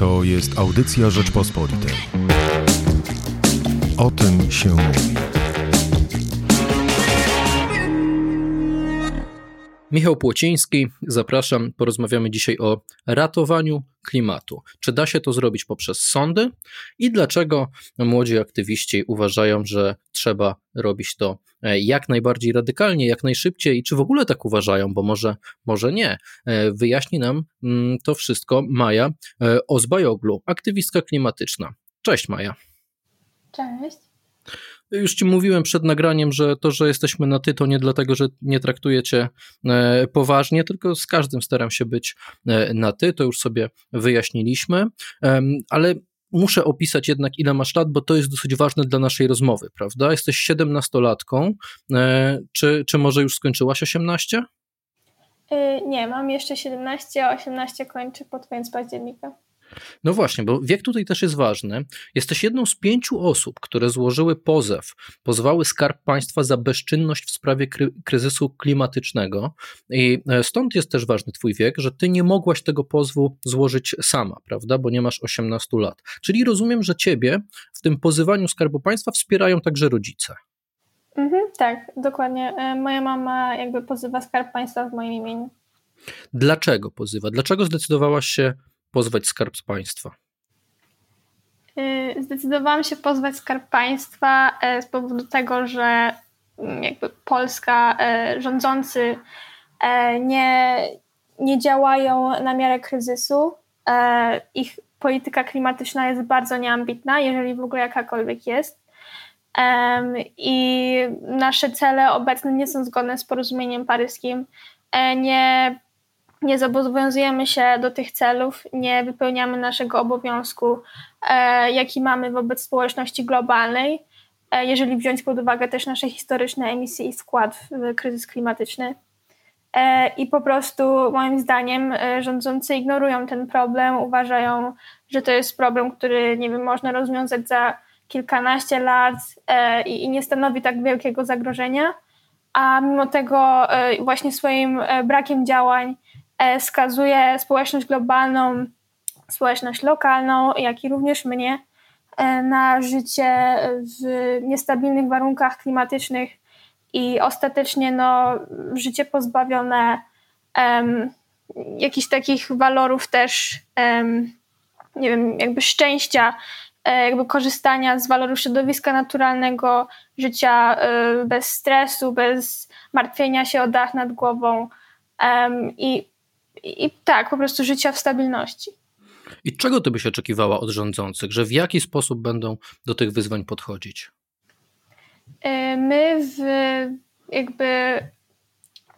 To jest audycja Rzeczpospolitej. O tym się mówi. Michał Płociński, zapraszam. Porozmawiamy dzisiaj o ratowaniu klimatu. Czy da się to zrobić poprzez sądy i dlaczego młodzi aktywiści uważają, że trzeba robić to e, jak najbardziej radykalnie, jak najszybciej i czy w ogóle tak uważają, bo może, może nie. E, wyjaśni nam mm, to wszystko Maja e, Ozbajoglu, aktywistka klimatyczna. Cześć Maja. Cześć. Już ci mówiłem przed nagraniem, że to, że jesteśmy na ty, to nie dlatego, że nie traktuję cię e, poważnie, tylko z każdym staram się być e, na ty, to już sobie wyjaśniliśmy, ale muszę opisać jednak, ile masz lat, bo to jest dosyć ważne dla naszej rozmowy, prawda? Jesteś siedemnastolatką, e, czy, czy może już skończyłaś 18? Nie, mam jeszcze 17, a 18 kończę pod koniec października. No właśnie, bo wiek tutaj też jest ważny. Jesteś jedną z pięciu osób, które złożyły pozew, pozwały Skarb Państwa za bezczynność w sprawie kry kryzysu klimatycznego. I e, stąd jest też ważny Twój wiek, że Ty nie mogłaś tego pozwu złożyć sama, prawda, bo nie masz 18 lat. Czyli rozumiem, że Ciebie w tym pozywaniu Skarbu Państwa wspierają także rodzice. Mhm, tak, dokładnie. E, moja mama jakby pozywa Skarb Państwa w moim imieniu. Dlaczego pozywa? Dlaczego zdecydowałaś się pozwać Skarb Państwa? Y, zdecydowałam się pozwać Skarb Państwa e, z powodu tego, że mm, jakby Polska, e, rządzący e, nie, nie działają na miarę kryzysu. Ich polityka klimatyczna jest bardzo nieambitna, jeżeli w ogóle jakakolwiek jest. I nasze cele obecne nie są zgodne z porozumieniem paryskim. Nie nie zobowiązujemy się do tych celów, nie wypełniamy naszego obowiązku, e, jaki mamy wobec społeczności globalnej, e, jeżeli wziąć pod uwagę też nasze historyczne emisje i skład w kryzys klimatyczny. E, I po prostu, moim zdaniem, rządzący ignorują ten problem, uważają, że to jest problem, który nie wiem, można rozwiązać za kilkanaście lat i nie stanowi tak wielkiego zagrożenia, a mimo tego właśnie swoim brakiem działań E, skazuje społeczność globalną, społeczność lokalną, jak i również mnie e, na życie w niestabilnych warunkach klimatycznych i ostatecznie no, życie pozbawione um, jakichś takich walorów też, um, nie wiem, jakby szczęścia, e, jakby korzystania z walorów środowiska naturalnego, życia bez stresu, bez martwienia się o dach nad głową. Um, I i tak, po prostu życia w stabilności. I czego ty byś oczekiwała od rządzących, że w jaki sposób będą do tych wyzwań podchodzić? Y, my w, jakby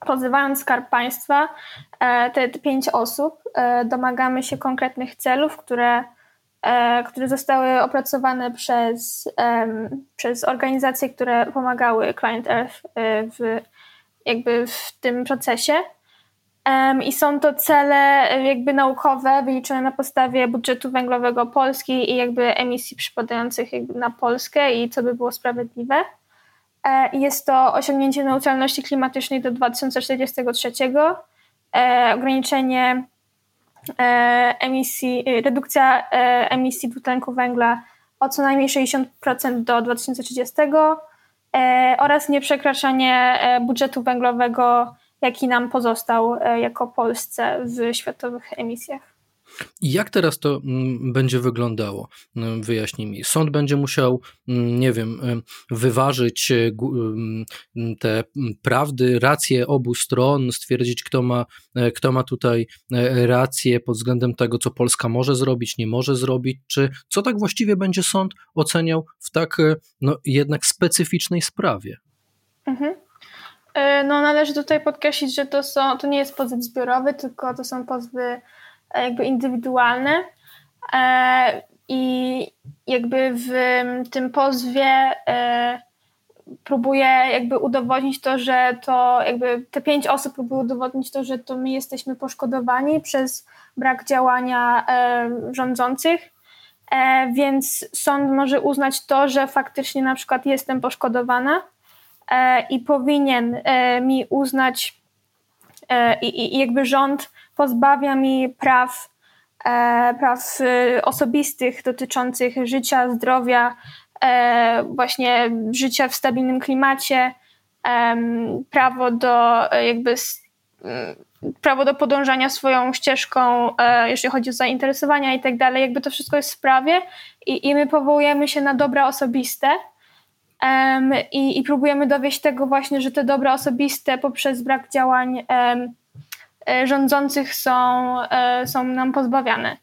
pozywając Skarb Państwa, e, te, te pięć osób, e, domagamy się konkretnych celów, które, e, które zostały opracowane przez, przez organizacje, które pomagały Client Earth w, jakby w tym procesie. I są to cele e, jakby naukowe, wyliczone na podstawie budżetu węglowego Polski i jakby emisji przypadających jakby na Polskę i co by było sprawiedliwe. E, jest to osiągnięcie neutralności klimatycznej do 2043, e, ograniczenie emisji, redukcja emisji dwutlenku węgla o co najmniej 60% do 2030 oraz nieprzekraczanie budżetu węglowego jaki nam pozostał e, jako Polsce w światowych emisjach. Jak teraz to mm, będzie wyglądało? Mm, wyjaśnij mi. Sąd będzie musiał, mm, nie wiem, wyważyć e, te prawdy, racje obu stron, stwierdzić, kto ma, e, kto ma tutaj rację pod względem tego, co Polska może zrobić, nie może zrobić, czy co tak właściwie będzie sąd oceniał w tak no, jednak specyficznej sprawie? Mhm. E, no, należy tutaj podkreślić, że to, są, to nie jest pozew zbiorowy, tylko to są pozwy e, jakby indywidualne. E, I jakby w tym pozwie próbuje jakby udowodnić to, że to jakby te pięć osób próbuje udowodnić to, że to my jesteśmy poszkodowani przez brak działania rządzących. Więc sąd może uznać to, że faktycznie na przykład jestem poszkodowana i powinien e, mi uznać e, i, jakby rząd pozbawia mi praw praw osobistych dotyczących życia, zdrowia, właśnie życia w stabilnym klimacie, prawo do jakby prawo do podążania swoją ścieżką, jeśli chodzi o zainteresowania i tak dalej, jakby to wszystko jest w prawie i, i my powołujemy się na dobra osobiste um, i, i próbujemy dowieść tego właśnie, że te dobra osobiste poprzez brak działań um, rządzących są, um, są nam pozbawiane.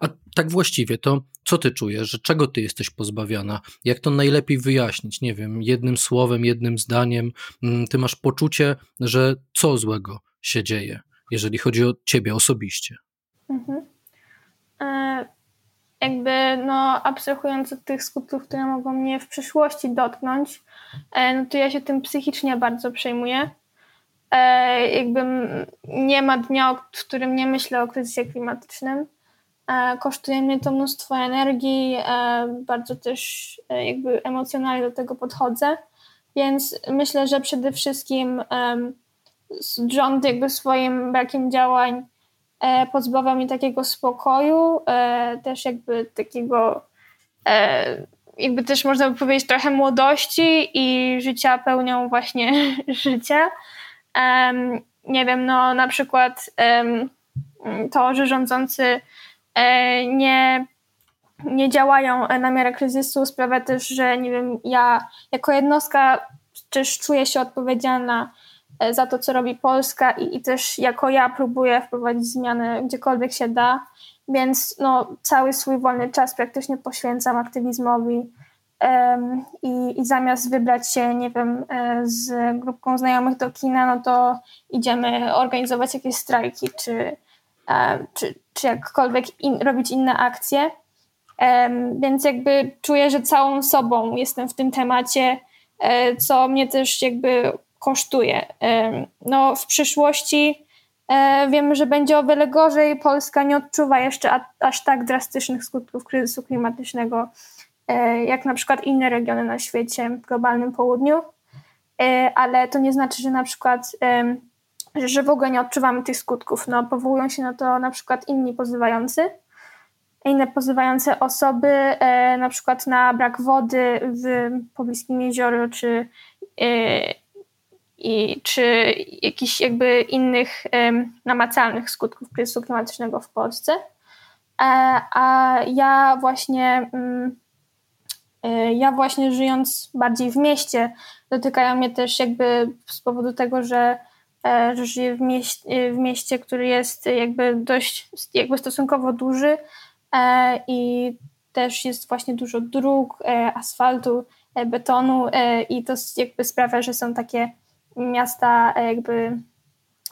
A tak właściwie to co ty czujesz, że czego ty jesteś pozbawiana? Jak to najlepiej wyjaśnić? Nie wiem, jednym słowem, jednym zdaniem. Mm, ty masz poczucie, że co złego się dzieje, jeżeli chodzi o ciebie osobiście? Mhm. E, jakby, no, abstrahując od tych skutków, które mogą mnie w przyszłości dotknąć, e, no to ja się tym psychicznie bardzo przejmuję. E, jakby nie ma dnia, w którym nie myślę o kryzysie klimatycznym. E, kosztuje mnie to mnóstwo energii, bardzo też jakby emocjonalnie do tego podchodzę, więc myślę, że przede wszystkim rząd jakby swoim brakiem działań pozbawia mnie takiego spokoju, też jakby takiego jakby też można by powiedzieć trochę młodości i życia pełnią właśnie życia. Nie wiem, no na przykład to, że rządzący E, nie, nie działają na miarę kryzysu, sprawia też, że nie wiem, ja jako jednostka też czuję się odpowiedzialna e, za to, co robi Polska i, i też jako ja próbuję wprowadzić zmiany gdziekolwiek się da, więc no, cały swój wolny czas praktycznie poświęcam aktywizmowi um, i, i zamiast wybrać się, nie wiem, e, z grupką znajomych do kina, no to idziemy organizować jakieś strajki, czy, czy, czy jakkolwiek in, robić inne akcje. Um, więc jakby czuję, że całą sobą jestem w tym temacie, e, co mnie też jakby kosztuje. no, w przyszłości e, wiemy, że będzie o wiele gorzej. Polska nie odczuwa jeszcze aż tak drastycznych skutków kryzysu klimatycznego, e, jak na przykład inne regiony na świecie, w globalnym południu. ale to nie znaczy, że na przykład że w ogóle nie odczuwamy tych skutków. No, powołują się na to na przykład inni pozywający, inne pozywające osoby, e, na przykład na brak wody w pobliskim jeziorze, czy, e, i, czy jakichś jakby innych namacalnych skutków kryzysu klimatycznego w Polsce. E, a ja właśnie mm, e, ja właśnie żyjąc bardziej w mieście, dotykają mnie też jakby z powodu tego, że E, że żyję w mieście, w mieście, który jest jakby dość jakby stosunkowo duży i też jest właśnie dużo dróg, asfaltu, betonu i to jakby sprawia, że są takie miasta jakby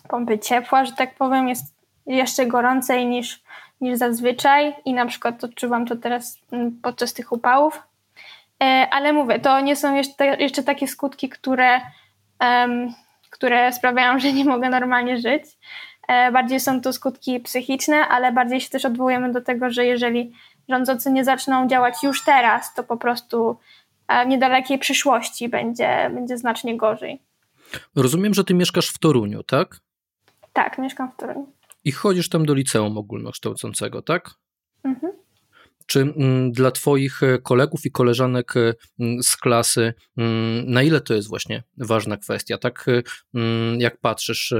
pompy ciepła, że tak powiem, jest jeszcze gorącej niż, niż zazwyczaj i na przykład odczuwam to teraz mm, podczas tych upałów. Ale mówię, to nie są jeszcze, jeszcze takie skutki, które które sprawiają, że nie mogę normalnie żyć. E, bardziej są to skutki psychiczne, ale bardziej się też odwołujemy do tego, że jeżeli rządzący nie zaczną działać już teraz, to po prostu e, w niedalekiej przyszłości będzie, będzie znacznie gorzej. Rozumiem, że ty mieszkasz w Toruniu, tak? Tak, mieszkam w Toruniu. I chodzisz tam do liceum ogólnokształcącego, tak? Mhm. Czy mm, dla Twoich e, kolegów i koleżanek e, mm, z klasy, mm, na ile to jest właśnie ważna kwestia? Tak e, jak patrzysz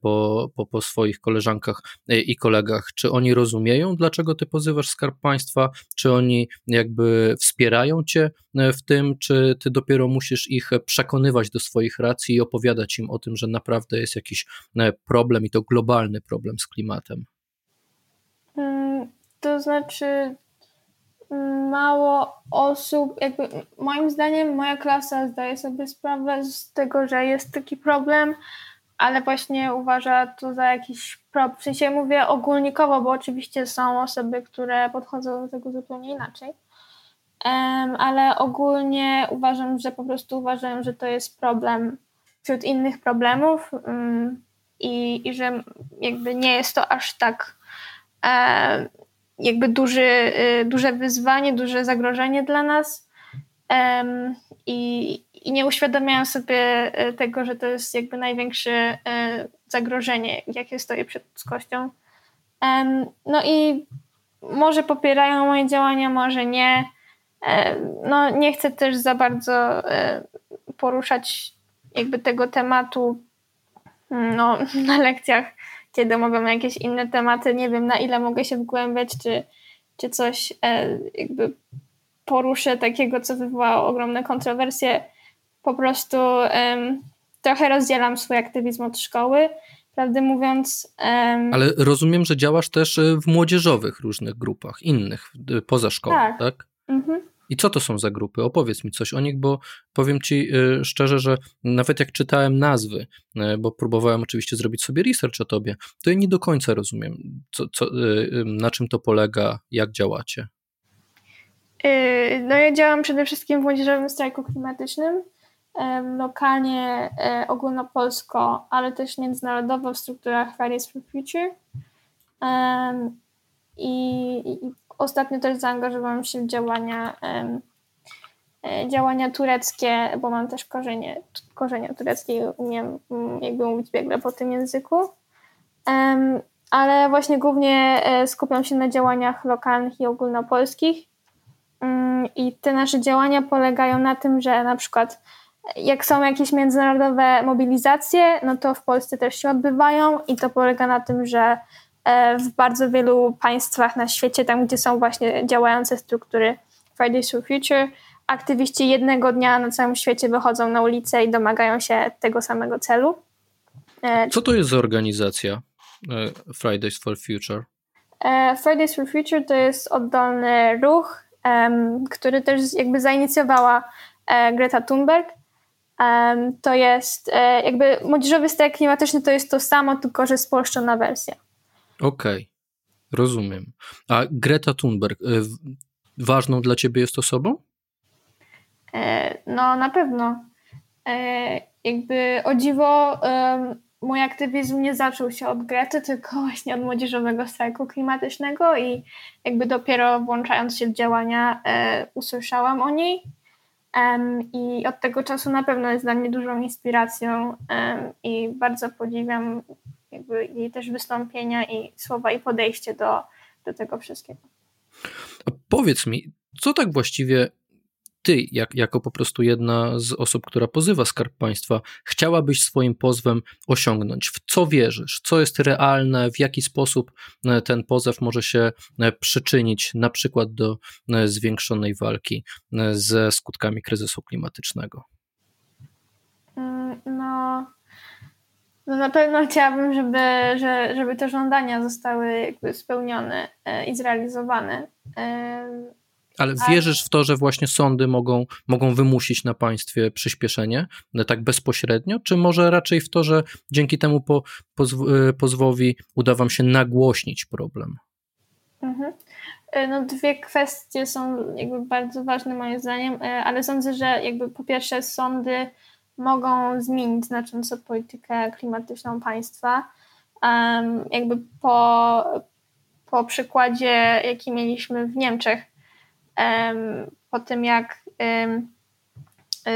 po, po, po swoich koleżankach i kolegach, czy oni rozumieją, dlaczego Ty pozywasz Skarb Państwa? Czy oni jakby wspierają Cię w tym, czy Ty dopiero musisz ich przekonywać do swoich racji i opowiadać im o tym, że naprawdę jest jakiś problem i to globalny problem z klimatem? To znaczy, mało osób, jakby moim zdaniem moja klasa zdaje sobie sprawę z tego, że jest taki problem, ale właśnie uważa to za jakiś problem. W sensie mówię ogólnikowo, bo oczywiście są osoby, które podchodzą do tego zupełnie inaczej. Um, ale ogólnie uważam, że po prostu uważają, że to jest problem wśród innych problemów um, i, i że jakby nie jest to aż tak um, jakby duży, y, duże wyzwanie, duże zagrożenie dla nas i, i nie uświadamiają sobie y, tego, że to jest jakby największe y, zagrożenie, jakie stoi przed ludzkością. No i może popierają moje działania, może nie. No nie chcę też za bardzo poruszać jakby tego tematu no, na lekcjach, kiedy mogą jakieś inne tematy. Nie wiem, na ile mogę się wgłębiać, czy, czy coś e, jakby poruszę takiego, co wywołało ogromne kontrowersje. Po prostu trochę rozdzielam swój aktywizm od szkoły, prawdę mówiąc. Ale rozumiem, że działasz też e, w młodzieżowych różnych grupach, innych, poza szkołą, tak? tak? Mhm. I co to są za grupy? Opowiedz mi coś o nich, bo powiem ci y, szczerze, że nawet jak czytałem nazwy, y, bo próbowałem oczywiście zrobić sobie research o tobie, to ja nie do końca rozumiem, co, co, y, na czym to polega, jak działacie. No ja działam przede wszystkim w Młodzieżowym Strajku Klimatycznym, lokalnie, e, ogólnopolsko, ale też międzynarodowo w strukturach Fridays for Future. I, i Ostatnio też zaangażowałam się w działania, e, działania tureckie, bo mam też korzenie, korzenie tureckie i umiem jakby mówić biegle po tym języku. Ale właśnie głównie e, skupiam się na działaniach lokalnych i ogólnopolskich. Mm, I te nasze działania polegają na tym, że na przykład jak są jakieś międzynarodowe mobilizacje, no to w Polsce też się odbywają i to polega na tym, że E, w bardzo wielu państwach na świecie, tam gdzie są właśnie działające struktury Fridays for Future, aktywiści jednego dnia na całym świecie wychodzą na ulicę i domagają się tego samego celu. E, Co to jest za organizacja e, Fridays for Future? Fridays for Future to jest oddolny ruch, który też jakby zainicjowała Greta Thunberg. To jest jakby młodzieżowy strajk klimatyczny to jest to samo, tylko że spolszczona wersja. Okej, okay. rozumiem. A Greta Thunberg, y, ważną dla ciebie jest osobą? E, no, na pewno. E, jakby o dziwo, mój aktywizm nie zaczął się od Grety, tylko właśnie od młodzieżowego strajku klimatycznego i jakby dopiero włączając się w działania e, usłyszałam o niej. I od tego czasu na pewno jest dla mnie dużą inspiracją i bardzo podziwiam jakby też wystąpienia i słowa i podejście do, do tego wszystkiego. A powiedz mi, co tak właściwie ty, jak, jako po prostu jedna z osób, która pozywa Skarb Państwa, chciałabyś swoim pozwem osiągnąć? W co wierzysz? Co jest realne? W jaki sposób e, ten pozew może się e, przyczynić na przykład do e, zwiększonej walki ze skutkami kryzysu klimatycznego? Mm, no, no na pewno chciałabym, żeby, że, żeby te żądania zostały jakby spełnione e, i zrealizowane. E, ale wierzysz w to, że właśnie sądy mogą, mogą wymusić na państwie przyspieszenie, no tak bezpośrednio, czy może raczej w to, że dzięki temu po, pozw e, pozwowi uda wam się nagłośnić problem? Mhm. No dwie kwestie są jakby bardzo ważne moim zdaniem, ale sądzę, że jakby po pierwsze sądy mogą zmienić znacząco politykę klimatyczną państwa. Jakby po, po przykładzie, jaki mieliśmy w Niemczech, po tym jak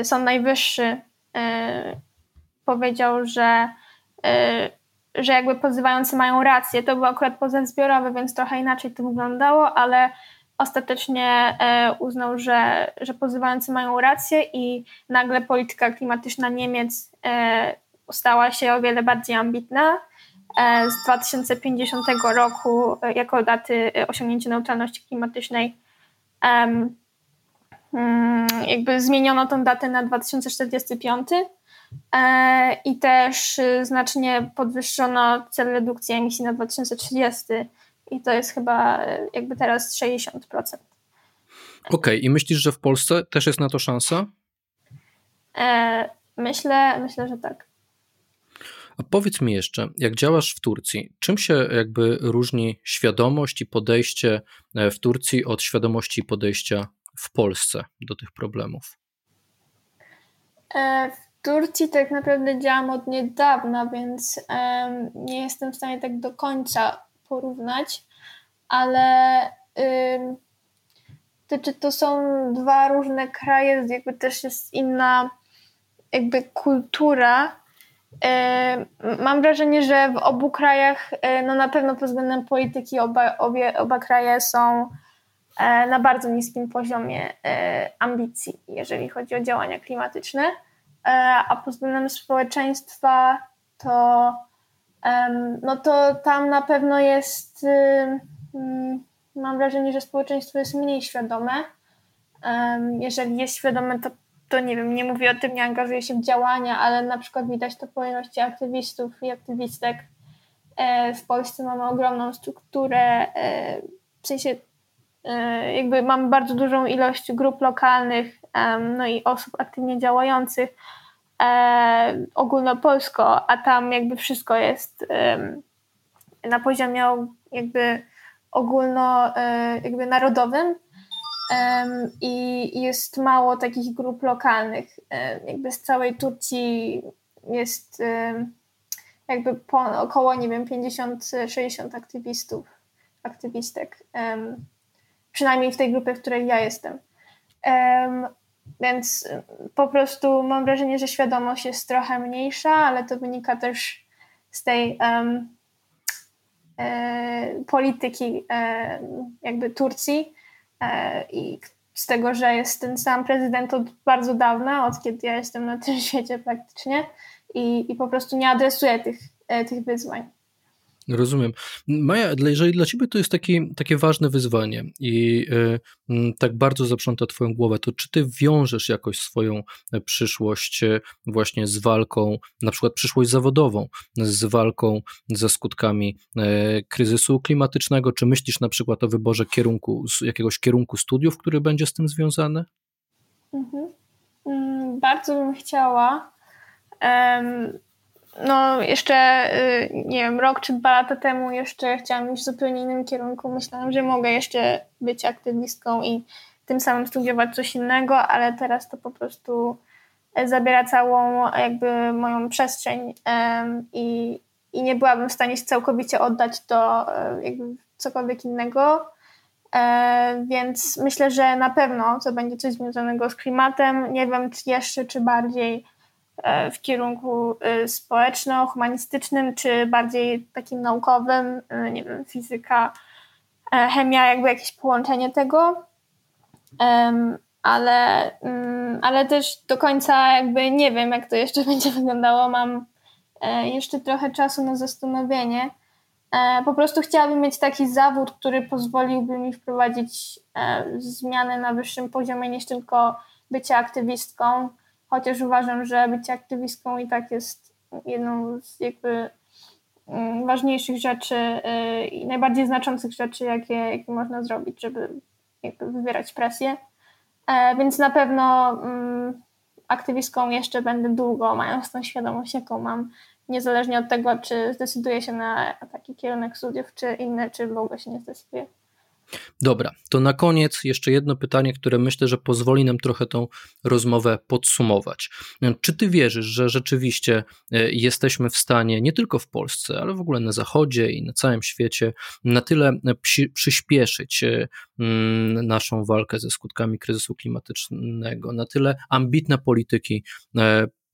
Sąd Najwyższy powiedział, że, e, że jakby pozywający mają rację. To był akurat pozew zbiorowy, więc trochę inaczej to wyglądało, ale ostatecznie e, uznał, że, że pozywający mają rację i nagle polityka klimatyczna Niemiec e, stała się o wiele bardziej ambitna. E, z 2050 roku, jako daty osiągnięcia neutralności klimatycznej, mm, jakby zmieniono tą datę na 2045 i też znacznie podwyższono cel redukcji emisji na 2030 i to jest chyba e, jakby teraz 60%. Okej, okay. i myślisz, że w Polsce też jest na to szansa? E, myślę, myślę, że tak. A powiedz mi jeszcze, jak działasz w Turcji, czym się jakby różni świadomość i podejście e, w Turcji od świadomości i podejścia w Polsce do tych problemów? E, w Turcji tak naprawdę działam od niedawna, więc nie jestem w stanie tak do końca porównać, ale to, czy to są dwa różne kraje, jakby też jest inna jakby kultura. Mam wrażenie, że w obu krajach, no na pewno pod względem polityki oba, obie, oba kraje są na bardzo niskim poziomie ambicji, jeżeli chodzi o działania klimatyczne, a pod względem społeczeństwa to no to tam na pewno jest mam wrażenie, że społeczeństwo jest mniej świadome. Jeżeli jest świadome, to, to nie wiem, nie mówię o tym, nie angażuje się w działania, ale na przykład widać to po ilości aktywistów i aktywistek. E, w Polsce mamy ogromną strukturę, e, w sensie e, jakby mamy bardzo dużą ilość grup lokalnych, no i osób aktywnie działających ogólnopolsko, a tam jakby wszystko jest na poziomie jakby ogólno e, jakby narodowym i jest mało takich grup lokalnych. E, jakby z całej Turcji jest jakby po, około, nie wiem, 50-60 aktywistów, aktywistek. Przynajmniej w tej grupie, w której ja jestem. Więc po prostu mam wrażenie, że świadomość jest trochę mniejsza, ale to wynika też z tej um, E, polityki e, jakby Turcji e, i z tego, że jest ten sam prezydent od bardzo dawna, od kiedy ja jestem na tym świecie praktycznie i, i po prostu nie adresuje tych, tych wyzwań. Rozumiem. Maja, jeżeli dla ciebie to jest taki, takie ważne wyzwanie i y, tak bardzo zaprząta twoją głowę, to czy ty wiążesz jakoś swoją e, przyszłość e, właśnie z walką, na przykład przyszłość zawodową, z walką ze skutkami y, kryzysu klimatycznego? Czy myślisz na przykład o wyborze kierunku, jakiegoś kierunku studiów, który będzie z tym związany? Mhm. Mm, bardzo bym chciała. No jeszcze, y, nie wiem, rok czy dwa lata temu jeszcze chciałam iść w zupełnie innym kierunku. Myślałam, że mogę jeszcze być aktywistką i tym samym studiować coś innego, ale teraz to po prostu e, zabiera całą jakby moją przestrzeń i, i nie byłabym w stanie się całkowicie oddać do e, jakby cokolwiek innego. E, więc myślę, że na pewno to będzie coś związanego z klimatem. Nie wiem, czy jeszcze, czy bardziej w kierunku e, społeczno-humanistycznym, czy bardziej takim naukowym, e, nie wiem, fizyka, chemia, jakby jakieś połączenie tego. Ale, mm, ale też do końca jakby nie wiem, jak to jeszcze będzie wyglądało. Mam jeszcze trochę czasu na zastanowienie. Po prostu chciałabym mieć taki zawód, który pozwoliłby mi wprowadzić zmiany na wyższym poziomie niż tylko bycie aktywistką chociaż uważam, że bycie aktywistką i tak jest jedną z jakby mm, ważniejszych rzeczy y, i najbardziej znaczących rzeczy, jakie, jakie można zrobić, żeby jakby wywierać presję. E, więc na pewno mm, aktywistką jeszcze będę długo, mając tą świadomość, jaką mam, niezależnie od tego, czy zdecyduję się na taki kierunek studiów, czy inny, czy ogóle się nie zdecyduję. Dobra, to na koniec jeszcze jedno pytanie, które myślę, że pozwoli nam trochę tą rozmowę podsumować. Czy ty wierzysz, że rzeczywiście e, jesteśmy w stanie, nie tylko w Polsce, ale w ogóle na Zachodzie i na całym świecie, na tyle e, przyspieszyć e, mm, naszą walkę ze skutkami kryzysu klimatycznego, na tyle ambitne polityki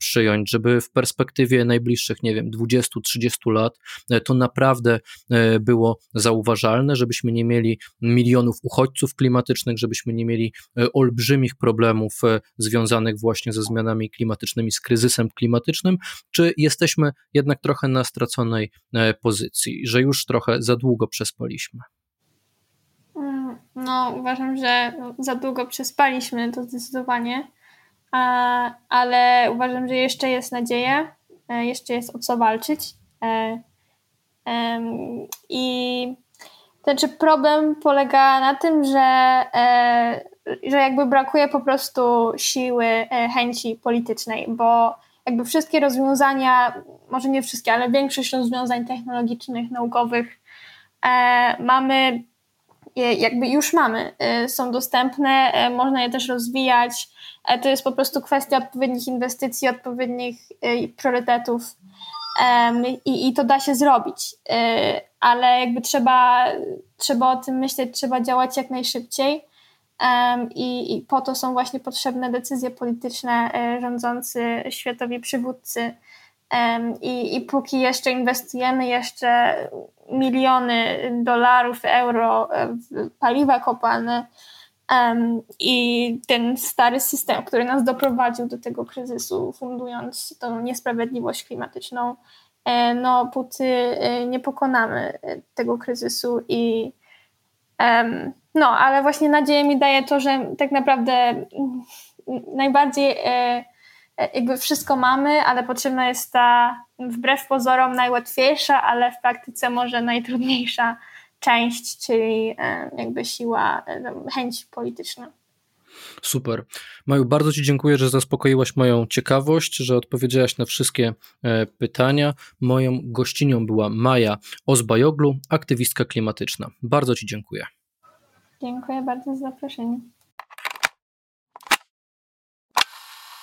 przyjąć, żeby w perspektywie najbliższych, nie wiem, 20-30 lat e, to naprawdę e, było zauważalne, żebyśmy nie mieli milionów uchodźców klimatycznych, żebyśmy nie mieli e, olbrzymich problemów związanych właśnie ze zmianami klimatycznymi, z kryzysem klimatycznym, czy jesteśmy jednak trochę na straconej pozycji, że już trochę za długo przespaliśmy? Mm, no, uważam, że za długo przespaliśmy to zdecydowanie ale uważam, że jeszcze jest nadzieja, e, jeszcze jest o co walczyć. E, I ten czy problem polega na tym, że, e, że jakby brakuje po prostu siły, chęci politycznej, bo jakby wszystkie rozwiązania, może nie wszystkie, ale większość rozwiązań technologicznych, naukowych mamy, jakby już mamy, są dostępne, można je też rozwijać, E, to jest po prostu kwestia odpowiednich inwestycji, odpowiednich e, priorytetów i, i to da się zrobić, e, ale jakby trzeba, trzeba o tym myśleć, trzeba działać jak najszybciej. I, i po to są właśnie potrzebne decyzje polityczne, rządzący światowi przywódcy I, I póki jeszcze inwestujemy jeszcze miliony dolarów, euro w paliwa kopalne i ten stary system, który nas doprowadził do tego kryzysu, fundując tą niesprawiedliwość klimatyczną, e, no póty e, nie pokonamy tego kryzysu i no, ale właśnie nadzieję mi daje to, że tak naprawdę najbardziej e, jakby wszystko mamy, ale potrzebna jest ta wbrew pozorom najłatwiejsza, ale w praktyce może najtrudniejsza część, czyli e, jakby siła, e, chęć polityczna. Super. Maju, bardzo Ci dziękuję, że zaspokoiłaś moją ciekawość, że odpowiedziałaś na wszystkie pytania. Moją gościnią była Maja Ozbajoglu, aktywistka klimatyczna. Bardzo Ci dziękuję. Dziękuję bardzo za zaproszenie.